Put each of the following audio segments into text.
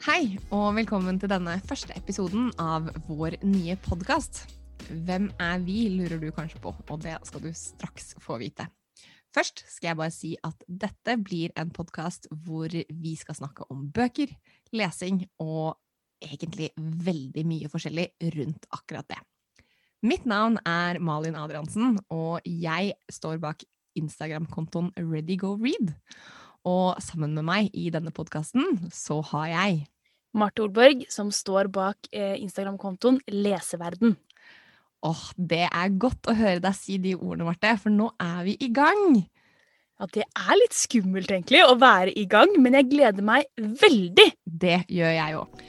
Hei, og velkommen til denne første episoden av vår nye podkast. Hvem er vi, lurer du kanskje på, og det skal du straks få vite. Først skal jeg bare si at dette blir en podkast hvor vi skal snakke om bøker, lesing og egentlig veldig mye forskjellig rundt akkurat det. Mitt navn er Malin Adriansen, og jeg står bak Instagram-kontoen ReadyGoRead. Og sammen med meg i denne podkasten så har jeg Marte Olborg, som står bak eh, Instagram-kontoen Leseverden. Åh, det er godt å høre deg si de ordene, Marte, for nå er vi i gang. Ja, det er litt skummelt, egentlig, å være i gang, men jeg gleder meg veldig. Det gjør jeg òg.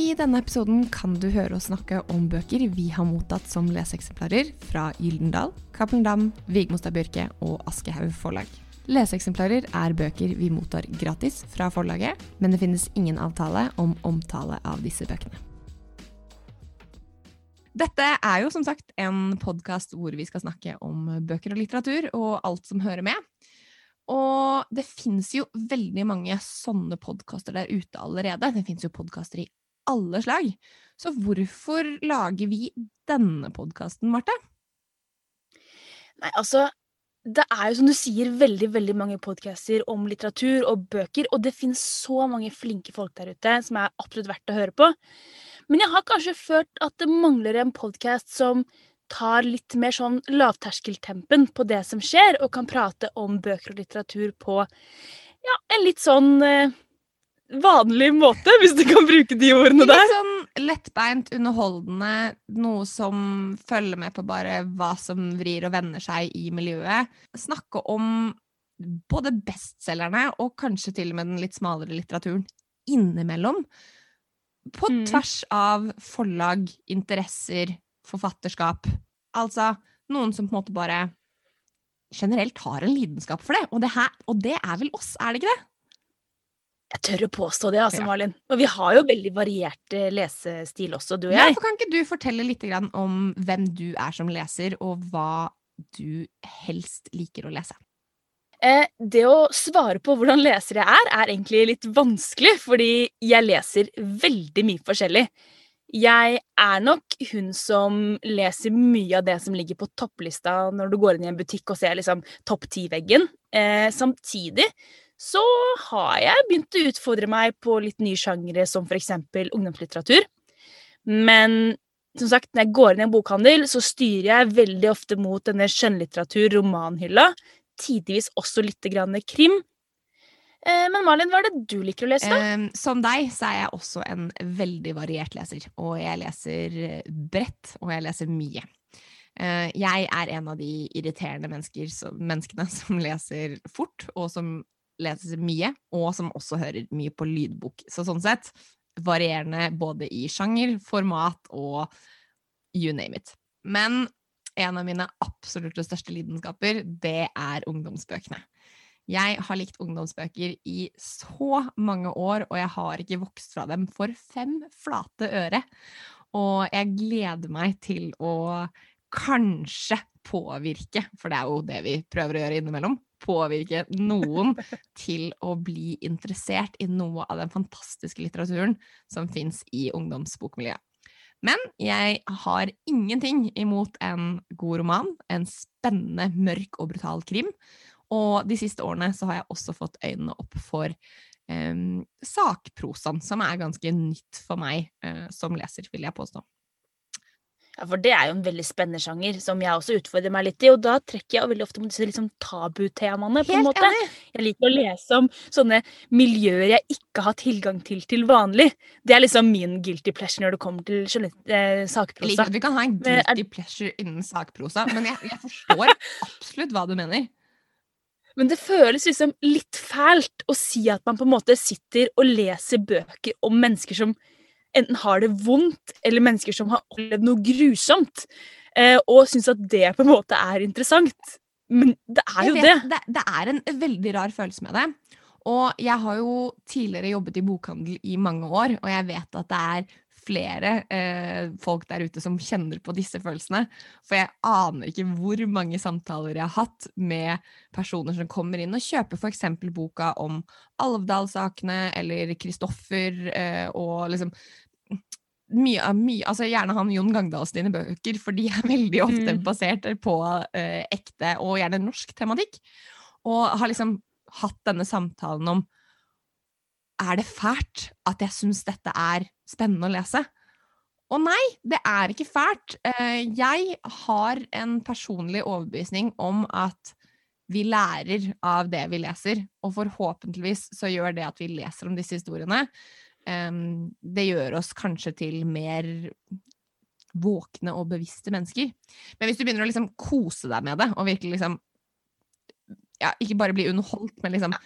I denne episoden kan du høre oss snakke om bøker vi har mottatt som leseeksemplarer fra Gyldendal, Cappelen Dam, Vigmostad Bjørke og Aschehoug forlag. Leseeksemplarer er bøker vi mottar gratis fra forlaget, men det finnes ingen avtale om omtale av disse bøkene. Dette er jo som sagt en podkast hvor vi skal snakke om bøker og litteratur og alt som hører med. Og det fins jo veldig mange sånne podkaster der ute allerede. Det fins jo podkaster i alle slag. Så hvorfor lager vi denne podkasten, Marte? Nei, altså Det er jo som du sier, veldig veldig mange podcaster om litteratur og bøker, og det finnes så mange flinke folk der ute som er absolutt verdt å høre på. Men jeg har kanskje følt at det mangler en podkast som tar litt mer sånn lavterskeltempen på det som skjer, og kan prate om bøker og litteratur på ja, en litt sånn eh, vanlig måte, hvis du kan bruke de ordene der. Litt sånn lettbeint, underholdende, noe som følger med på bare hva som vrir og vender seg i miljøet. Snakke om både bestselgerne og kanskje til og med den litt smalere litteraturen innimellom. På Mm. tvers av forlag, interesser, forfatterskap. Altså noen som på en måte bare generelt har en lidenskap for det. Og det, her, og det er vel oss, er det ikke det? Jeg tør å påstå det, altså, Ja. Malin. Og vi har jo veldig variert eh, lesestil også, du og Ja, jeg. for kan ikke du fortelle litt om hvem du er som leser, og hva du helst liker å lese? Eh, det å svare på hvordan leser jeg er, er egentlig litt vanskelig, fordi jeg leser veldig mye forskjellig. Jeg er nok hun som leser mye av det som ligger på topplista når du går inn i en butikk og ser liksom topp ti-veggen. Eh, samtidig så har jeg begynt å utfordre meg på litt nye sjangere, som eksempel ungdomslitteratur. Men som sagt, når jeg går inn i en bokhandel, så styrer jeg veldig ofte mot denne skjønnlitteratur-romanhylla tidvis også litt grann krim. Eh, men Malin, hva er det du liker å lese, da? Eh, som deg så er jeg også en veldig variert leser, og jeg leser eh, bredt, og jeg leser mye. Eh, jeg er en av de irriterende mennesker menneskene som leser fort, og som leser mye, og som også hører mye på lydbok. Så sånn sett varierende både i sjanger, format og you name it. Men en av mine absolutt største lidenskaper, det er ungdomsbøkene. Jeg har likt ungdomsbøker i så mange år, og jeg har ikke vokst fra dem for fem flate øre. Og jeg gleder meg til å kanskje påvirke, for det er jo det vi prøver å gjøre innimellom, påvirke noen til å bli interessert i noe av den fantastiske litteraturen som fins i ungdomsbokmiljøet. Men jeg har ingenting imot en god roman, en spennende, mørk og brutal krim. Og de siste årene så har jeg også fått øynene opp for um, sakprosaen, som er ganske nytt for meg eh, som leser, vil jeg påstå. Ja, For det er jo en veldig spennende sjanger, som jeg også utfordrer meg litt i. Og da trekker jeg veldig ofte mot disse liksom tabutemaene. på en måte. enig! Jeg liker å lese om sånne miljøer jeg ikke har tilgang til til vanlig. Det er liksom min guilty pleasure når det kommer til eh, sakprosa. Jeg liker at vi kan ha en er- guilty pleasure innen sakprosa, men jeg, jeg forstår absolutt hva du mener. Men det føles liksom litt fælt å si at man på en måte sitter og leser bøker om mennesker som enten har det vondt, eller mennesker som har opplevd noe grusomt, eh, og syns at det på en måte er interessant. Men det er jo vet, det. det. Det er en veldig rar følelse med det. Og jeg har jo tidligere jobbet i bokhandel i mange år, og jeg vet at det er flere eh, folk der ute som kjenner på disse følelsene. For jeg aner ikke hvor mange samtaler jeg har hatt med personer som kommer inn og kjøper f.eks. boka om Alvdal-sakene eller Kristoffer eh, og liksom mye, mye, altså Gjerne han Jon Gangdals dine bøker, for de er veldig ofte Mm. basert på eh, ekte og gjerne norsk tematikk. Og har liksom hatt denne samtalen om Er det fælt at jeg syns dette er spennende å lese? Og nei, det er ikke fælt. Eh, jeg har en personlig overbevisning om at vi lærer av det vi leser, og forhåpentligvis så gjør det at vi leser om disse historiene, det gjør oss kanskje til mer våkne og bevisste mennesker. Men hvis du begynner å liksom kose deg med det, og virkelig liksom ja, ikke bare bli underholdt, men liksom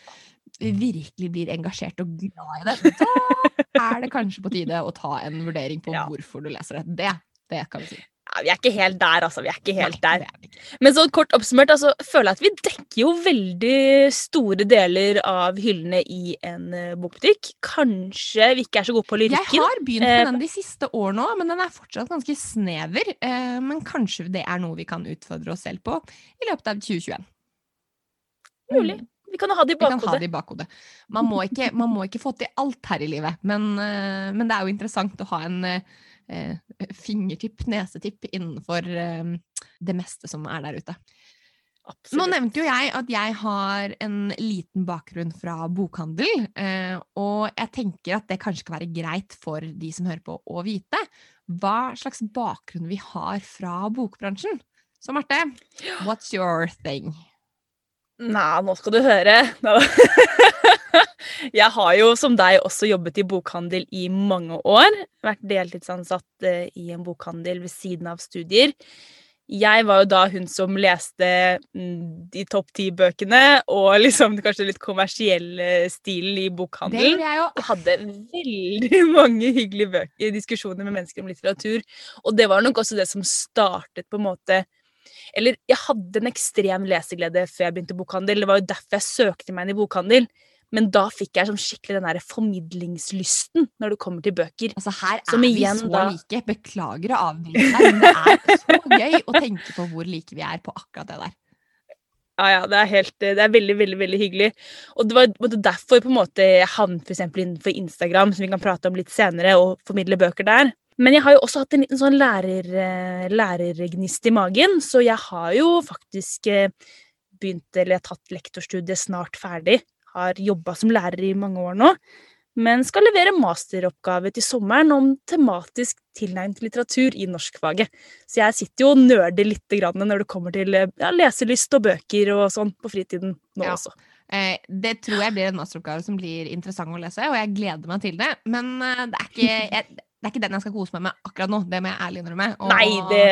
virkelig blir engasjert og glad i det, da er det kanskje på tide å ta en vurdering på Ja. hvorfor du leser det. Det, det kan vi si. Ja, vi er ikke helt der, altså. Vi er ikke helt Nei, der. er ikke. Men så kort oppsummert, altså, føler jeg at vi dekker jo veldig store deler av hyllene i en eh, bokbutikk. Kanskje vi ikke er så gode på lyrikken. Jeg har begynt på med den de siste årene òg, men den er fortsatt ganske snever. Eh, men kanskje det er noe vi kan utfordre oss selv på i løpet av 2021. Mulig. Vi kan ha det i bakhodet. det i bakhodet. Man må ikke, man må ikke få til alt her i livet, men, eh, men det er jo interessant å ha en eh, fingertipp, nesetipp, innenfor eh, det meste som er der ute. Nå nevnte jo jeg at jeg har en liten bakgrunn fra bokhandel, eh, og jeg tenker at det kanskje kan være greit for de som hører på å vite hva slags bakgrunn vi har fra bokbransjen. Så Marte, what's your thing? Nei, nå skal du høre. Jeg har jo som deg også jobbet i bokhandel i mange år. Vært deltidsansatt eh, i en bokhandel ved siden av studier. Jeg var jo da hun som leste mm, de topp ti-bøkene og liksom kanskje litt kommersielle stilen i bokhandelen. Det jeg jo. Jeg hadde veldig mange hyggelige bøker, diskusjoner med mennesker om litteratur. Og det var nok også det som startet på en måte Eller jeg hadde en ekstrem leseglede før jeg begynte bokhandel. Det var jo derfor jeg søkte meg inn i bokhandel. Men da fikk jeg sånn skikkelig den der formidlingslysten når det kommer til bøker. Altså, her er vi så da- like. Beklager å avbryte deg, men det er så gøy å tenke på hvor like vi er på akkurat det der. Ja, ja, det er, helt, det er veldig, veldig veldig hyggelig. Og det var derfor på en måte jeg havnet for innenfor Instagram, som vi kan prate om litt senere, og formidle bøker der. Men jeg har jo også hatt en liten sånn lærer, eh, lærergnist i magen, så jeg har jo faktisk eh, begynt, eller jeg har tatt lektorstudiet snart ferdig. Har jobba som lærer i mange år nå. Men skal levere masteroppgave til sommeren om tematisk tilnærmet litteratur i norskfaget. Så jeg sitter jo og nerder litt grann når det kommer til eh, ja, leselyst og bøker og sånn på fritiden nå Ja. også. Eh, det tror jeg blir en masteroppgave som blir interessant å lese, og jeg gleder meg til det. Men det, er ikke, jeg, det er ikke den jeg skal kose meg med akkurat nå, det må jeg ærlig innrømme. Og Nei, det,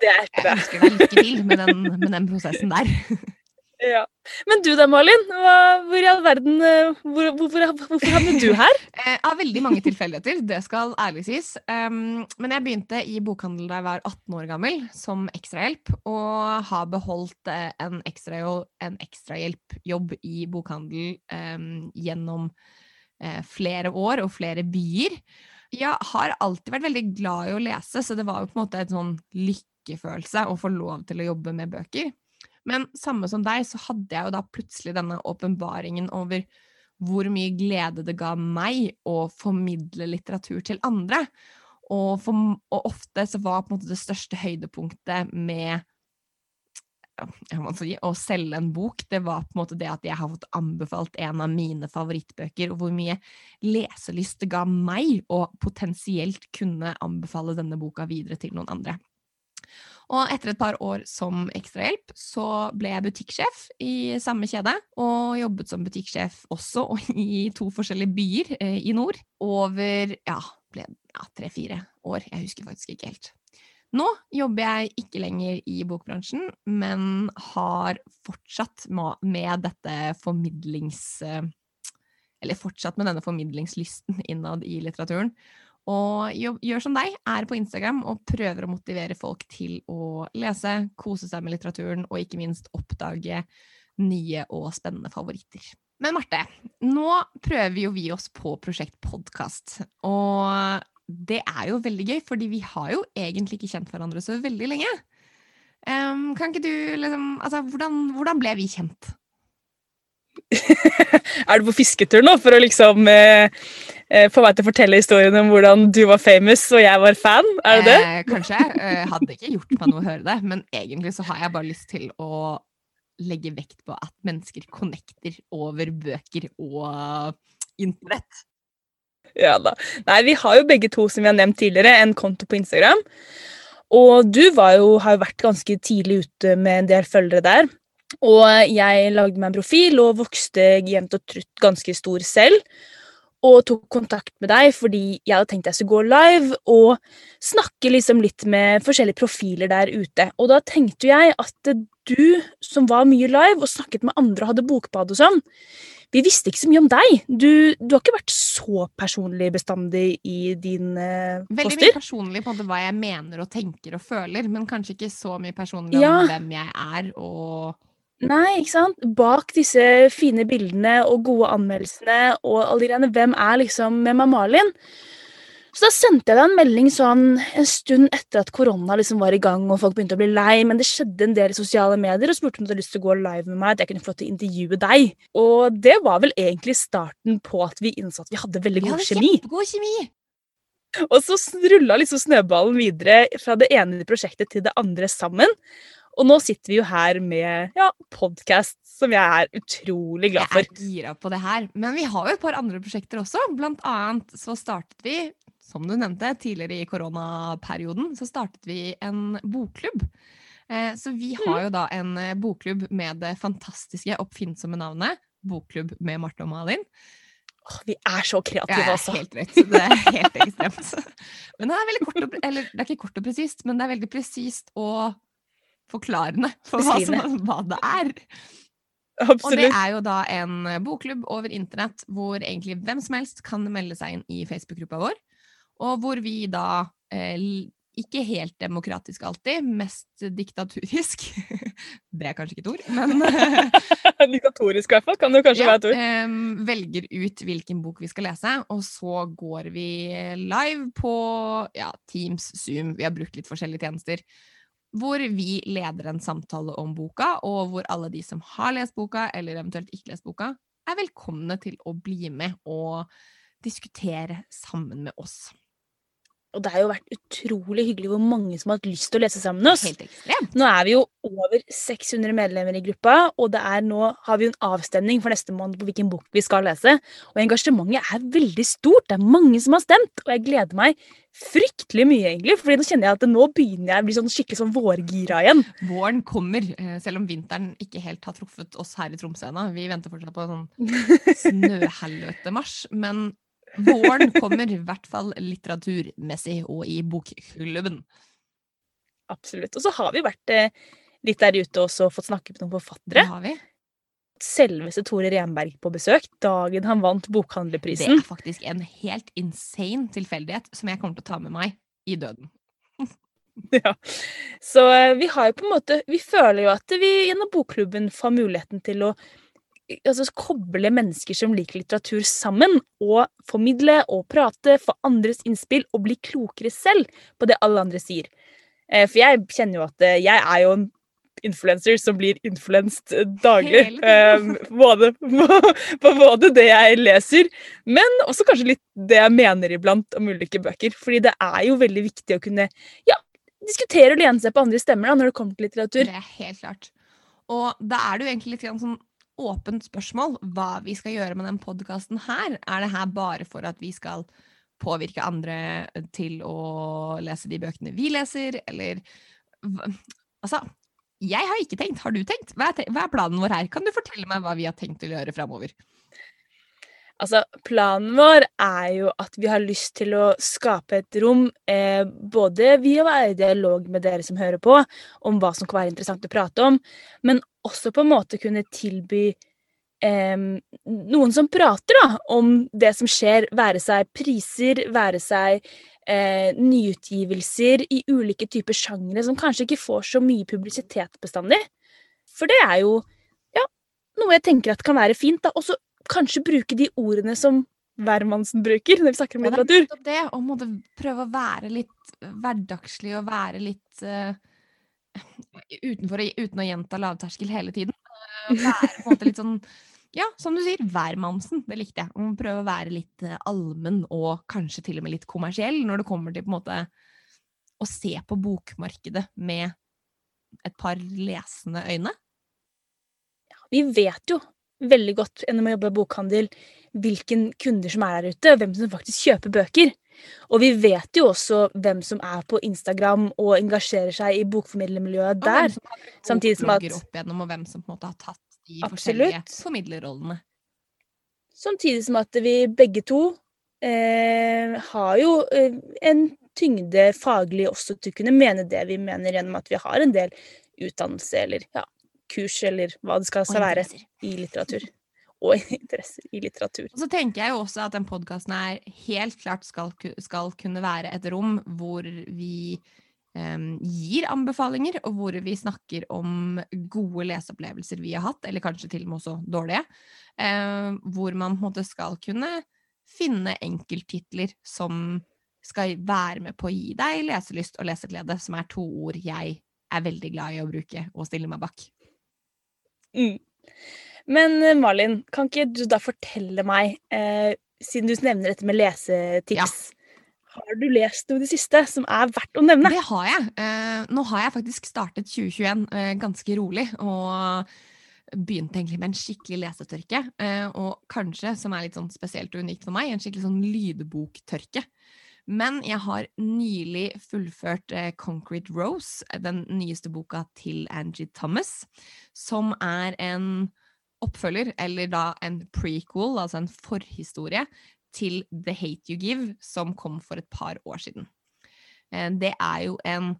det er ikke det. jeg ønsker deg lykke til med den, med den prosessen der. Ja. Men du da, Malin? Hvor i all verden eh, hvor, hvor, hvor, Hvorfor havnet du her? Eh, av veldig mange tilfeldigheter, det skal ærlig sies. Um, men jeg begynte i bokhandel da jeg var 18 år gammel, som ekstrahjelp, og har beholdt eh, en ekstrahjelpjobb i bokhandel um, gjennom uh, flere år og flere byer. Jeg har alltid vært veldig glad i å lese, så det var jo på en måte et sånn lykkefølelse å få lov til å jobbe med bøker. Men samme som deg, så hadde jeg jo da plutselig denne åpenbaringen over hvor mye glede det ga meg å formidle litteratur til andre. Og, for, og ofte så var på en måte det største høydepunktet med ja, si, å selge en bok, det var på en måte det at jeg har fått anbefalt en av mine favorittbøker, og hvor mye leselyst det ga meg å potensielt kunne anbefale denne boka videre til noen andre. Og etter et par år som ekstrahjelp så ble jeg butikksjef i samme kjede, og jobbet som butikksjef også i to forskjellige byer eh, i nord. Over ja, tre-fire år, jeg husker faktisk ikke helt. Nå jobber jeg ikke lenger i bokbransjen, men har fortsatt med dette formidlings... Eller fortsatt med denne formidlingslysten innad i litteraturen. Og gjør som deg, er på Instagram og prøver å motivere folk til å lese, kose seg med litteraturen og ikke minst oppdage nye og spennende favoritter. Men Marte, nå prøver jo vi oss på Prosjekt Podkast. Og det er jo veldig gøy, fordi vi har jo egentlig ikke kjent hverandre så veldig lenge. Um, kan ikke du liksom Altså, hvordan, hvordan ble vi kjent? er du på fisketur nå for å liksom eh, eh, få meg til å fortelle historien om hvordan du var famous og jeg var fan? Er det det? Eh, kanskje. Jeg eh, hadde ikke gjort meg noe å høre det, men egentlig så har jeg bare lyst til å legge vekt på at mennesker connecter over bøker og internett. Ja da. Nei, vi har jo begge to, som vi har nevnt tidligere, en konto på Instagram. Og du jo, har jo vært ganske tidlig ute med en del følgere der. Og jeg lagde meg en profil og vokste jevnt og trutt ganske stor selv. Og tok kontakt med deg fordi jeg hadde tenkt jeg skulle gå live og snakke liksom litt med forskjellige profiler der ute. Og da tenkte jeg at du som var mye live og snakket med andre og hadde bokbad og sånn, vi visste ikke så mye om deg. Du, du, har ikke vært så personlig bestandig i din eh, poster. Veldig mye personlig på hva jeg mener og tenker og føler, men kanskje ikke så mye personlig om ja. hvem jeg er og Nei, ikke sant. Bak disse fine bildene og gode anmeldelsene og alle de greiene, hvem er liksom Hvem er Malin? Så da sendte jeg deg en melding sånn en stund etter at korona liksom var i gang og folk begynte å bli lei, men det skjedde en del i sosiale medier og spurte om du hadde lyst til å gå live med meg, at jeg kunne få lov til å intervjue deg. Og det var vel egentlig starten på at vi innså at vi hadde veldig god kjemi. Kjempegod kjemi. Og så rulla liksom snøballen videre fra det ene prosjektet til det andre sammen. Og nå sitter vi jo her med ja, podkast, som jeg er utrolig glad for. Jeg er gira på det her. Men vi har jo et par andre prosjekter også. Blant annet så startet vi, som du nevnte, tidligere i koronaperioden, så startet vi en bokklubb. Eh, så vi har mm. jo da en eh, bokklubb med det fantastiske, oppfinnsomme navnet Bokklubb med Marte og Malin. Oh, vi er så kreative, altså. Ja, helt rett. Det er helt ekstremt. Men det er veldig kort og, eller det er ikke kort og presist, men det er veldig presist og forklarende for hva, som, hva, det er. Absolutt. Og det er jo da en bokklubb over internett hvor egentlig hvem som helst kan melde seg inn i Facebook-gruppa vår, og hvor vi da eh, ikke helt demokratisk alltid, mest diktaturisk. det er kanskje ikke et ord, men Diktatorisk i hvert fall, kan det kanskje ja, være et ord. Velger ut hvilken bok vi skal lese, og så går vi live på ja, Teams, Zoom, vi har brukt litt forskjellige tjenester hvor vi leder en samtale om boka, og hvor alle de som har lest boka, eller eventuelt ikke lest boka, er velkomne til å bli med og diskutere sammen med oss. Og det har jo vært utrolig hyggelig hvor mange som har hatt lyst til å lese sammen med oss. Nå er vi jo over 600 medlemmer i gruppa, og det er nå har vi jo en avstemning for neste måned på hvilken bok vi skal lese. Og engasjementet er veldig stort. Det er mange som har stemt, og jeg gleder meg fryktelig mye, egentlig. fordi nå kjenner jeg at nå begynner jeg å bli sånn skikkelig sånn vårgira igjen. Våren kommer, eh, selv om vinteren ikke helt har truffet oss her i Tromsø ennå. Vi venter fortsatt på en sånn snøhelvete mars. Men Våren kommer i hvert fall litteraturmessig og i bokklubben. Absolutt. Og så har vi vært eh, litt der ute og fått snakke med noen forfattere. Det har vi. Selveste Tore Renberg på besøk dagen han vant Bokhandlerprisen. Det er faktisk en helt insane tilfeldighet som jeg kommer til å ta med meg i døden. ja. Så eh, vi har jo på en måte Vi føler jo at vi gjennom bokklubben får muligheten til å altså, koble mennesker som liker litteratur, sammen, og formidle og prate, få andres innspill og bli klokere selv på det alle andre sier. Eh, for jeg kjenner jo at eh, jeg er jo en influencer som blir influenset daglig. Um, både, på både det jeg leser, men også kanskje litt det jeg mener iblant om ulike bøker. Fordi det er jo veldig viktig å kunne ja, diskutere og lene seg på andre stemmer da, når det kommer til litteratur. Det er helt klart. Og da er det jo egentlig litt sånn åpent spørsmål hva vi skal gjøre med den podkasten her. Er det her bare for at vi skal påvirke andre til å lese de bøkene vi leser, eller Altså, jeg har ikke tenkt. Har du tenkt? Hva er, hva er planen vår her? Kan du fortelle meg hva vi har tenkt å gjøre framover? Altså, planen vår er jo at vi har lyst til å skape et rom, eh, både via å være i dialog med dere som hører på, om hva som kan være interessant å prate om, men også på en måte kunne tilby eh, noen som prater da, om det som skjer, være seg priser, være seg eh, nyutgivelser i ulike typer sjangre som kanskje ikke får så mye publisitet bestandig. For det er jo noe jeg tenker at kan være fint. da, også kanskje bruke de ordene som hvermannsen bruker når vi snakker om Ja, det er det, måtte prøve å være litt hverdagslig og være litt uh, utenfor, uten å gjenta lavterskel hele tiden. Eh, være på en måte litt sånn Ja, som du sier, hvermannsen. Det likte jeg. Å prøve å være litt eh, allmenn og kanskje til og med litt kommersiell når det kommer til på en måte å se på bokmarkedet med et par lesende øyne. Vi vet jo veldig godt gjennom å jobbe i bokhandel hvilken kunder som er der ute, og hvem som faktisk kjøper bøker. Og vi vet jo også hvem som er på Instagram og engasjerer seg i bokformidlermiljøet der. samtidig som at- opp igjennom, og hvem som på en måte har tatt de Absolutt. forskjellige formidlerrollene. Samtidig som at vi begge to eh, har jo eh, en tyngde faglig også til å kunne mene det vi mener, gjennom at vi har en del utdannelse eller ja, kurs eller hva det skal Og være i litteratur. Og interesser i litteratur. Og så tenker jeg jo også at den podkasten her helt klart skal, skal kunne være et rom hvor vi um, gir anbefalinger, og hvor vi snakker om gode leseopplevelser vi har hatt, eller kanskje til og med også dårlige. Um, hvor man på en måte skal kunne finne enkelttitler som skal være med på å gi deg leselyst og leseglede, som er to ord jeg er veldig glad i å bruke og stille meg bak. Mm. Men eh, Malin, kan ikke du da fortelle meg, eh, siden du nevner dette med lesetips, har du lest noe i det siste som er verdt å nevne? Det har jeg. Eh, nå har jeg faktisk startet 2021 eh, ganske rolig, og begynte egentlig med en skikkelig lesetørke. Eh, og kanskje, som er litt sånn spesielt og unikt for meg, en skikkelig sånn lydboktørke. Men jeg har nylig fullført eh, Concrete Rose, eh, den nyeste boka til Angie Thomas, som er en oppfølger, eller da en prequel, altså en forhistorie, til The Hate You Give, som kom for et par år siden. Eh, Det er jo en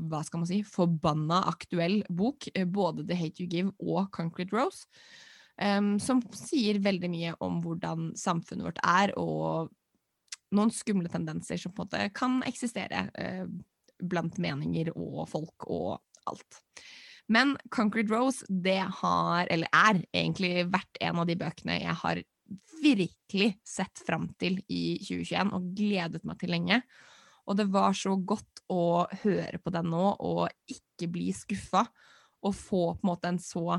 hva skal man si, forbanna aktuell bok, både The Hate You Give og Concrete Rose, som sier veldig mye om hvordan samfunnet vårt er, og noen skumle tendenser som på en måte kan eksistere eh, blant meninger og folk og alt. Men Concrete Rose det har, eller er egentlig vært en av de bøkene jeg har virkelig sett fram til i 2021 og gledet meg til lenge. Og det var så godt å høre på den nå og ikke bli skuffa, og få på en måte en så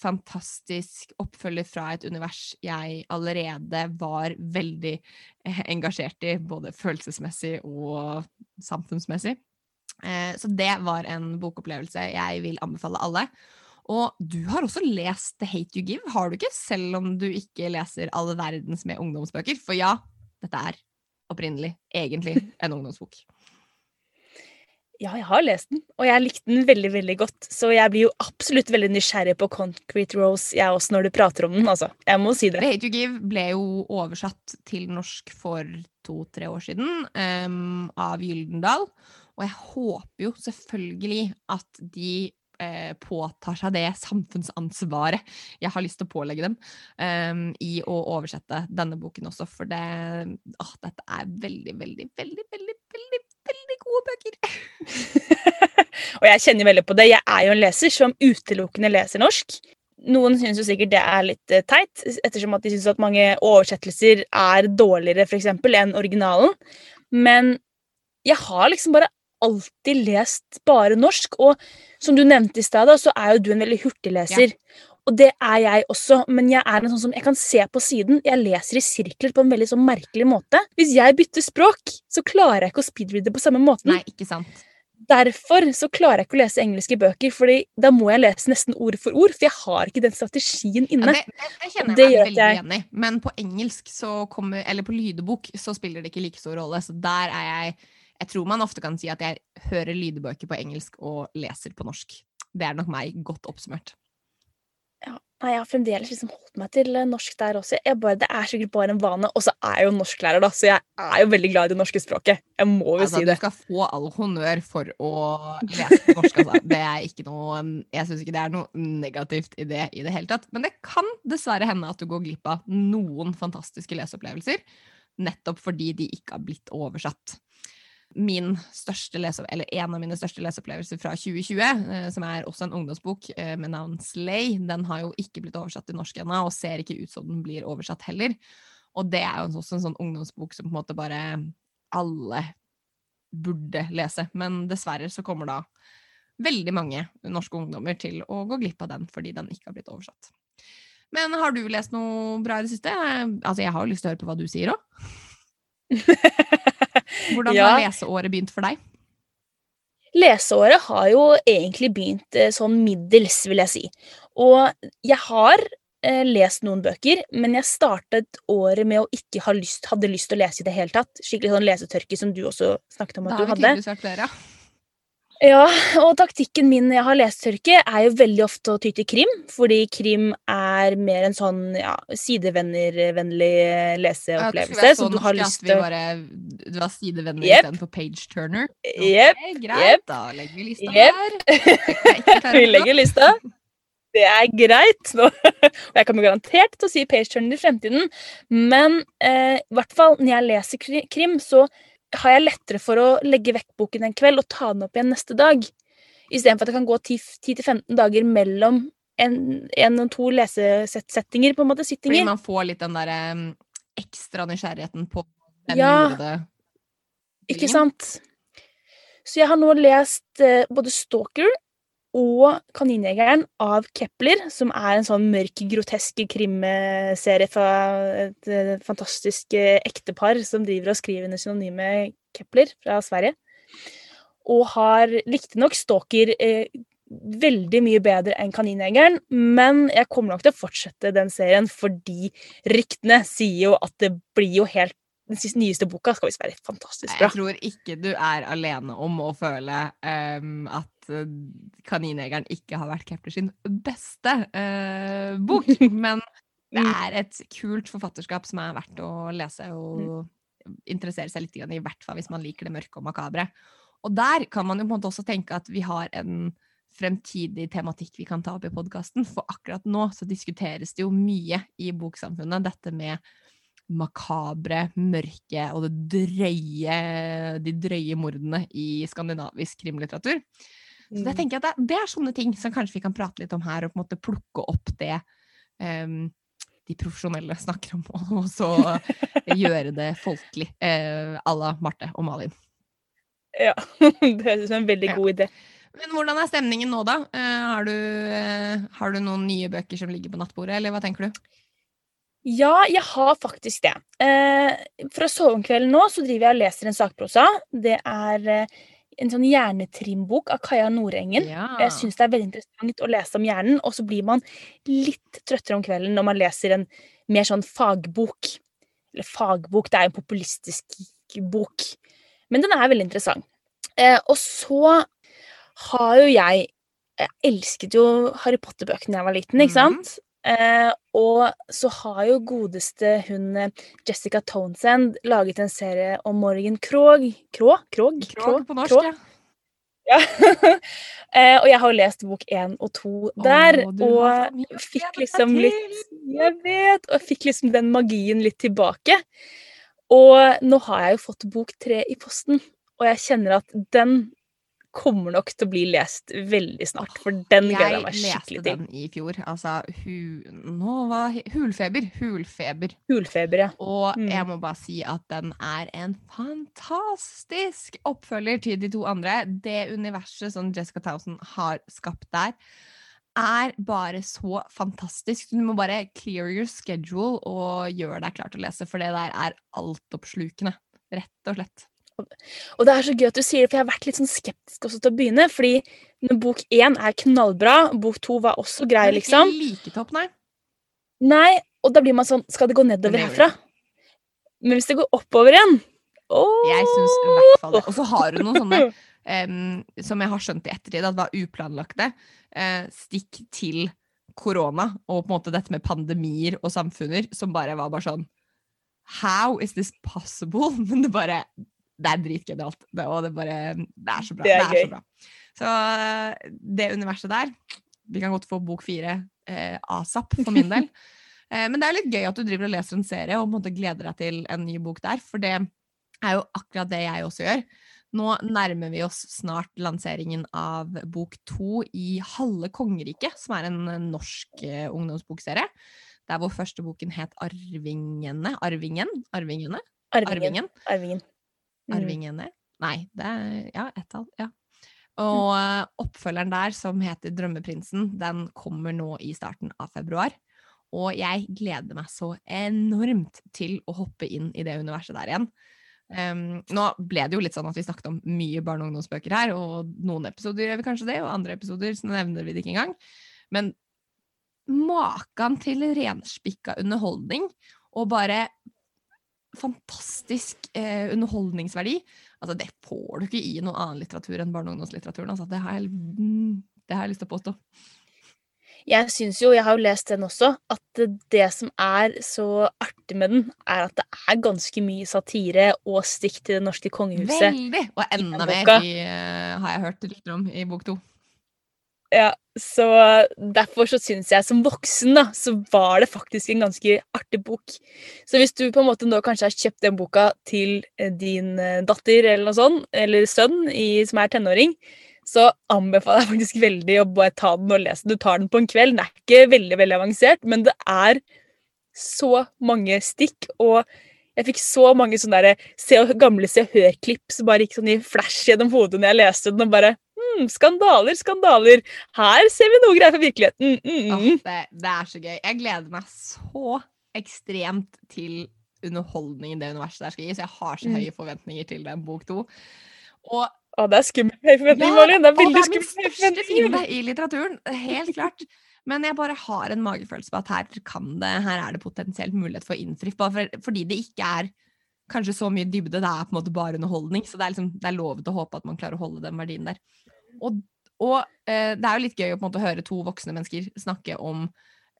fantastisk oppfølger fra et univers jeg allerede var veldig eh, engasjert i, både følelsesmessig og samfunnsmessig. Eh, så det var en bokopplevelse jeg vil anbefale alle. Og du har også lest The Hate You Give, har du ikke? Selv om du ikke leser all verdens med ungdomsbøker. For ja, dette er opprinnelig egentlig en ungdomsbok. Ja, jeg har lest den, og jeg likte den veldig veldig godt. Så jeg blir jo absolutt veldig nysgjerrig på Concrete Rose, jeg også, når du prater om den. altså. Jeg må si The det. Hate You Give ble jo oversatt til norsk for to-tre år siden um, av Gyldendal. Og jeg håper jo selvfølgelig at de eh, påtar seg det samfunnsansvaret jeg har lyst til å pålegge dem, um, i å oversette denne boken også. For det, å, dette er veldig, veldig, veldig, veldig, veldig, veldig gode bøker. og jeg kjenner veldig på det. Jeg er jo en leser som utelukkende leser norsk. Noen syns jo sikkert det er litt eh, teit, ettersom at de syns at mange oversettelser er dårligere for eksempel, enn originalen. Men jeg har liksom bare alltid lest bare norsk. Og som du nevnte i stad, så er jo du en veldig hurtigleser. Og det er jeg også, men jeg er en sånn som jeg kan se på siden. Jeg leser i sirkler på en veldig sånn merkelig måte. Hvis jeg bytter språk, så klarer jeg ikke å speedreade på samme måten. Nei, ikke sant. Derfor så klarer jeg ikke å lese engelske bøker, fordi da må jeg lese nesten ord for ord, for jeg har ikke den strategien inne. det, det, det kjenner Det jeg meg veldig enig i. Men på engelsk, så kommer, eller på lydbok, så spiller det ikke like stor rolle. Så der er jeg Jeg tror man ofte kan si at jeg hører lydbøker på engelsk og leser på norsk. Det er nok meg godt oppsummert. Nei, jeg har fremdeles liksom holdt meg til eh, norsk der også. Jeg bare, det er sikkert bare en vane. Og så er jeg jo norsklærer, da, så jeg er jo veldig glad i det norske språket. Jeg må jo Altså, si du skal få all honnør for å lese norsk, altså. Det er ikke noe Jeg syns ikke det er noe negativt i det i det hele tatt. Men det kan dessverre hende at du går glipp av noen fantastiske leseopplevelser, nettopp fordi de ikke har blitt oversatt. Min største lese, eller En av mine største leseopplevelser fra 2020, eh, som er også en ungdomsbok eh, med navn Slay, den har jo ikke blitt oversatt til norsk ennå, og ser ikke ut som den blir oversatt heller. Og det er jo også en sånn ungdomsbok som på en måte bare alle burde lese. Men dessverre så kommer da veldig mange norske ungdommer til å gå glipp av den fordi den ikke har blitt oversatt. Men har du lest noe bra i det siste? Altså, jeg har jo lyst til å høre på hva du sier òg. Hvordan Ja. har leseåret begynt for deg? Leseåret har jo egentlig begynt sånn middels, vil jeg si. Og jeg har eh, lest noen bøker, men jeg startet året med å ikke ha lyst, hadde lyst til å lese i det hele tatt. Skikkelig sånn lesetørke som du også snakket om at Da at har vi tydeligvis vært flere. ja. Ja, og taktikken min når jeg har lesetørke, er jo veldig ofte å ty til krim. Fordi krim er mer en sånn ja, sidevennervennlig leseopplevelse. Ja, så du har lyst til bare Du har sidevenner yep. istedenfor page turner. Okay, Jep, greit, yep. da legger vi lista yep. å Vi legger lista. Det er greit. Nå. Og jeg kommer garantert til å si page turner i fremtiden. Men eh, i hvert fall når jeg leser krim, så har jeg lettere for å legge vekk boken en kveld og ta den opp igjen neste dag. Istedenfor at det kan gå 10-15 dager mellom en, en og to lesesettinger, på en måte. sittinger. Fordi man får litt den derre um, ekstra nysgjerrigheten på hvem Ja. gjorde det. Ikke sant? Så jeg har nå lest eh, både Stalker og Kaninjegeren av Kepler, som er en sånn mørk, grotesk krimserie fra et eh, fantastisk eh, ektepar som driver og skriver under synonyme Kepler fra Sverige. Og har riktignok Stalker eh, veldig mye bedre enn Kaninjegeren, men jeg kommer nok til å fortsette den serien fordi ryktene sier jo at det blir jo helt Den siste, nyeste boka skal visst være fantastisk bra. Jeg tror ikke du er alene om å føle um, at Kaninjegeren ikke har vært Kepler sin beste uh, bok. Men det Mm. er et kult forfatterskap som er verdt å lese og interessere seg litt, i, i hvert fall hvis man liker det mørke og makabre. Og der kan man jo på en måte også tenke at vi har en fremtidig tematikk vi kan ta opp i podkasten. For akkurat nå så diskuteres det jo mye i boksamfunnet, dette med makabre, mørke og det drøye, de drøye mordene i skandinavisk krimlitteratur. Så jeg tenker at det, det er sånne ting som kanskje vi kan prate litt om her, og på en måte plukke opp det um, de profesjonelle snakker om, og så gjøre det folkelig à uh, la Marte og Malin. Ja, det høres ut som en veldig Ja. god idé. Men hvordan er stemningen nå, da? Uh, har, du, uh, har du noen nye bøker som ligger på nattbordet, eller hva tenker du? Ja, jeg har faktisk det. Eh, fra sovekvelden nå så driver jeg og leser en sakprosa. Det er eh, en sånn hjernetrimbok av Kaja Nordengen. Ja. Jeg syns det er veldig interessant å lese om hjernen, og så blir man litt trøttere om kvelden når man leser en mer sånn fagbok. Eller fagbok, det er en populistisk bok. Men den er veldig interessant. Eh, og så har jo jeg Jeg elsket jo Harry Potter-bøkene da jeg var liten, ikke Mhm. sant? Eh, og så har jo godeste hun eh, Jessica Townsend laget en serie om Morgan Krog Krog? Krog? Krog på norsk, Krog? ja. Eh, og jeg har lest bok én og to der, Å, du har så og fikk liksom litt Jeg vet! Og fikk liksom den magien litt tilbake. Og nå har jeg jo fått bok tre i posten, og jeg kjenner at den kommer nok til å bli lest veldig snart. For den gleder jeg meg skikkelig til. Jeg leste den i fjor. Altså, hu, nå var Hulfeber. Hulfeber. Hulfeber, ja. Og Mm. jeg må bare si at den er en fantastisk oppfølger til de to andre. Det universet som Jessica Townsend har skapt der, er bare så fantastisk. Du må bare clear your schedule og gjøre deg klar til å lese, for det der er altoppslukende. Rett og slett. Og det er så gøy at du sier det, for jeg har vært litt sånn skeptisk også til å begynne. Fordi bok én er knallbra, bok to var også grei, liksom. Ikke like topp, nei. Nei, og da blir man sånn Skal det gå nedover det herfra? Men hvis det går oppover igjen oh! Jeg syns i hvert fall det. Og så har du noen sånne um, som jeg har skjønt i ettertid, at var uplanlagte uh, stikk til korona og på en måte dette med pandemier og samfunner som bare var bare sånn How is this possible? Men det bare Det er dritgenialt. Det, og det bare Det er så bra. Det er så gøy. bra. Så eh, det universet der Vi kan godt få bok fire eh, asap, for min del. Eh, men det er litt gøy at du driver og leser en serie og på en måte gleder deg til en ny bok der, for det er jo akkurat det jeg også gjør. Nå nærmer vi oss snart lanseringen av bok to i Halve kongeriket, som er en eh, norsk eh, ungdomsbokserie. der hvor første boken het Arvingene? Arvingen? Arvingene? Arvingen. Arvingen? Arvingen. Mm. Arvingene? Nei, det er Ja, ett tall. Ja. Og eh, oppfølgeren der, som heter Drømmeprinsen, den kommer nå i starten av februar. Og jeg gleder meg så enormt til å hoppe inn i det universet der igjen. Um, nå ble det jo litt sånn at vi snakket om mye barne- og ungdomsbøker her, og noen episoder gjør vi kanskje det, og andre episoder så nevner vi det ikke engang. Men maken til renspikka underholdning, og bare fantastisk eh, underholdningsverdi, altså det får du ikke i noen annen litteratur enn barne- og ungdomslitteraturen. Altså, det, har jeg, mm, det har jeg lyst til å påstå. Jeg syns jo, jeg har jo lest den også, at det som er så artig med den, er at det er ganske mye satire og stikk til det norske kongehuset. Veldig! Og enda mer i, eh, har jeg hørt rykter om i bok to. Ja, så derfor så syns jeg som voksen, da, så var det faktisk en ganske artig bok. Så hvis du på en måte nå kanskje har kjøpt den boka til eh, din eh, datter eller noe sånt, eller sønn i, som er tenåring, så anbefaler jeg faktisk veldig å bare ta den og lese den. Du tar den på en kveld. Den er ikke veldig veldig avansert, men det er så mange stikk, og jeg fikk så mange sånne der, se, gamle Se og Hør-klipp som bare gikk sånn i flash gjennom hodet når jeg leste den, og bare hm, Skandaler, skandaler. Her ser vi noe greier fra virkeligheten. Mm, mm. det, det er så gøy. Jeg gleder meg så ekstremt til underholdningen det universet der skal gi, så jeg har så Mm. høye forventninger til den bok to. Og Å, det er skummelt høy forventning, Ja, Malin. Det er veldig skummelt. det er min største fiende i litteraturen, helt klart. Men jeg bare har en magefølelse på at her, kan det, her er det potensielt mulighet for innfritt. Bare for, fordi det ikke er kanskje så mye dybde, det er på en måte bare underholdning. Så det er, liksom, det er lovet å håpe at man klarer å holde den verdien der. Og, og eh, det er jo litt gøy å på en måte høre to voksne mennesker snakke om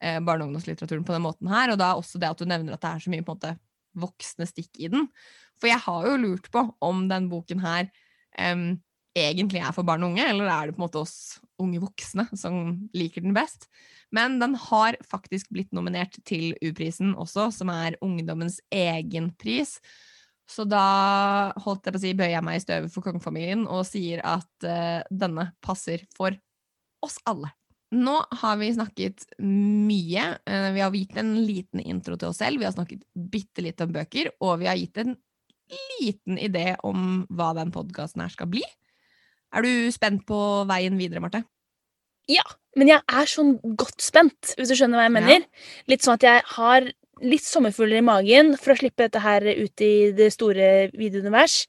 eh, barne- og ungdomslitteraturen på den måten her, og da også det at du nevner at det er så mye på en måte voksne stikk i den. For jeg har jo lurt på om den boken her eh, egentlig er for barn og unge, eller er det på en måte oss unge voksne som liker den best? Men den har faktisk blitt nominert til U-prisen også, som er ungdommens egen pris. Så da holdt jeg på å si, bøyer jeg meg i støvet for kongefamilien og sier at uh, denne passer for oss alle. Nå har vi snakket mye. Uh, vi har gitt en liten intro til oss selv, vi har snakket bitte litt om bøker, og vi har gitt en liten idé om hva den podkasten her skal bli. Er du spent på veien videre, Marte? Ja, men jeg er sånn godt spent, hvis du skjønner hva jeg Ja. mener. Litt sånn at jeg har litt sommerfugler i magen for å slippe dette her ut i det store videounivers.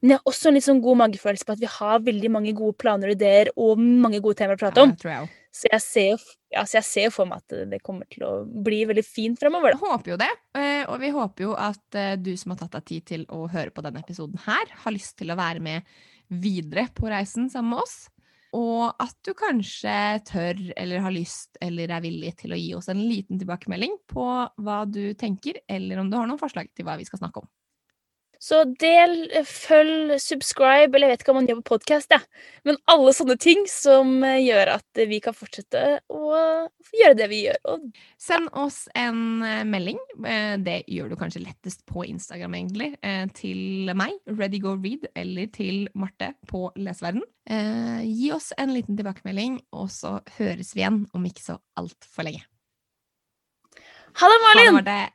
Men jeg har også en litt sånn god magefølelse på at vi har veldig mange gode planer og ideer og mange gode temaer å prate om. Ja, jeg. Så jeg ser ja, så jeg ser for meg at det kommer til å bli veldig fint fremover. Da. håper jo det, eh, og vi håper jo at eh, du som har tatt deg tid til å høre på denne episoden her, har lyst til å være med videre på reisen sammen med oss. Og at du kanskje tør eller har lyst eller er villig til å gi oss en liten tilbakemelding på hva du tenker, eller om du har noen forslag til hva vi skal snakke om. Så del, følg, subscribe, eller jeg vet ikke hva man gjør på podkast, ja. men alle sånne ting som eh, gjør at vi kan fortsette å gjøre det vi gjør. Og Send oss en eh, melding. eh, Det gjør du kanskje lettest på Instagram, egentlig. eh, Til meg, ReadyGoRead, eller til Marte på Leseverden. Eh, Gi oss en liten tilbakemelding, og så høres vi igjen om ikke så altfor lenge. ha det, Malin!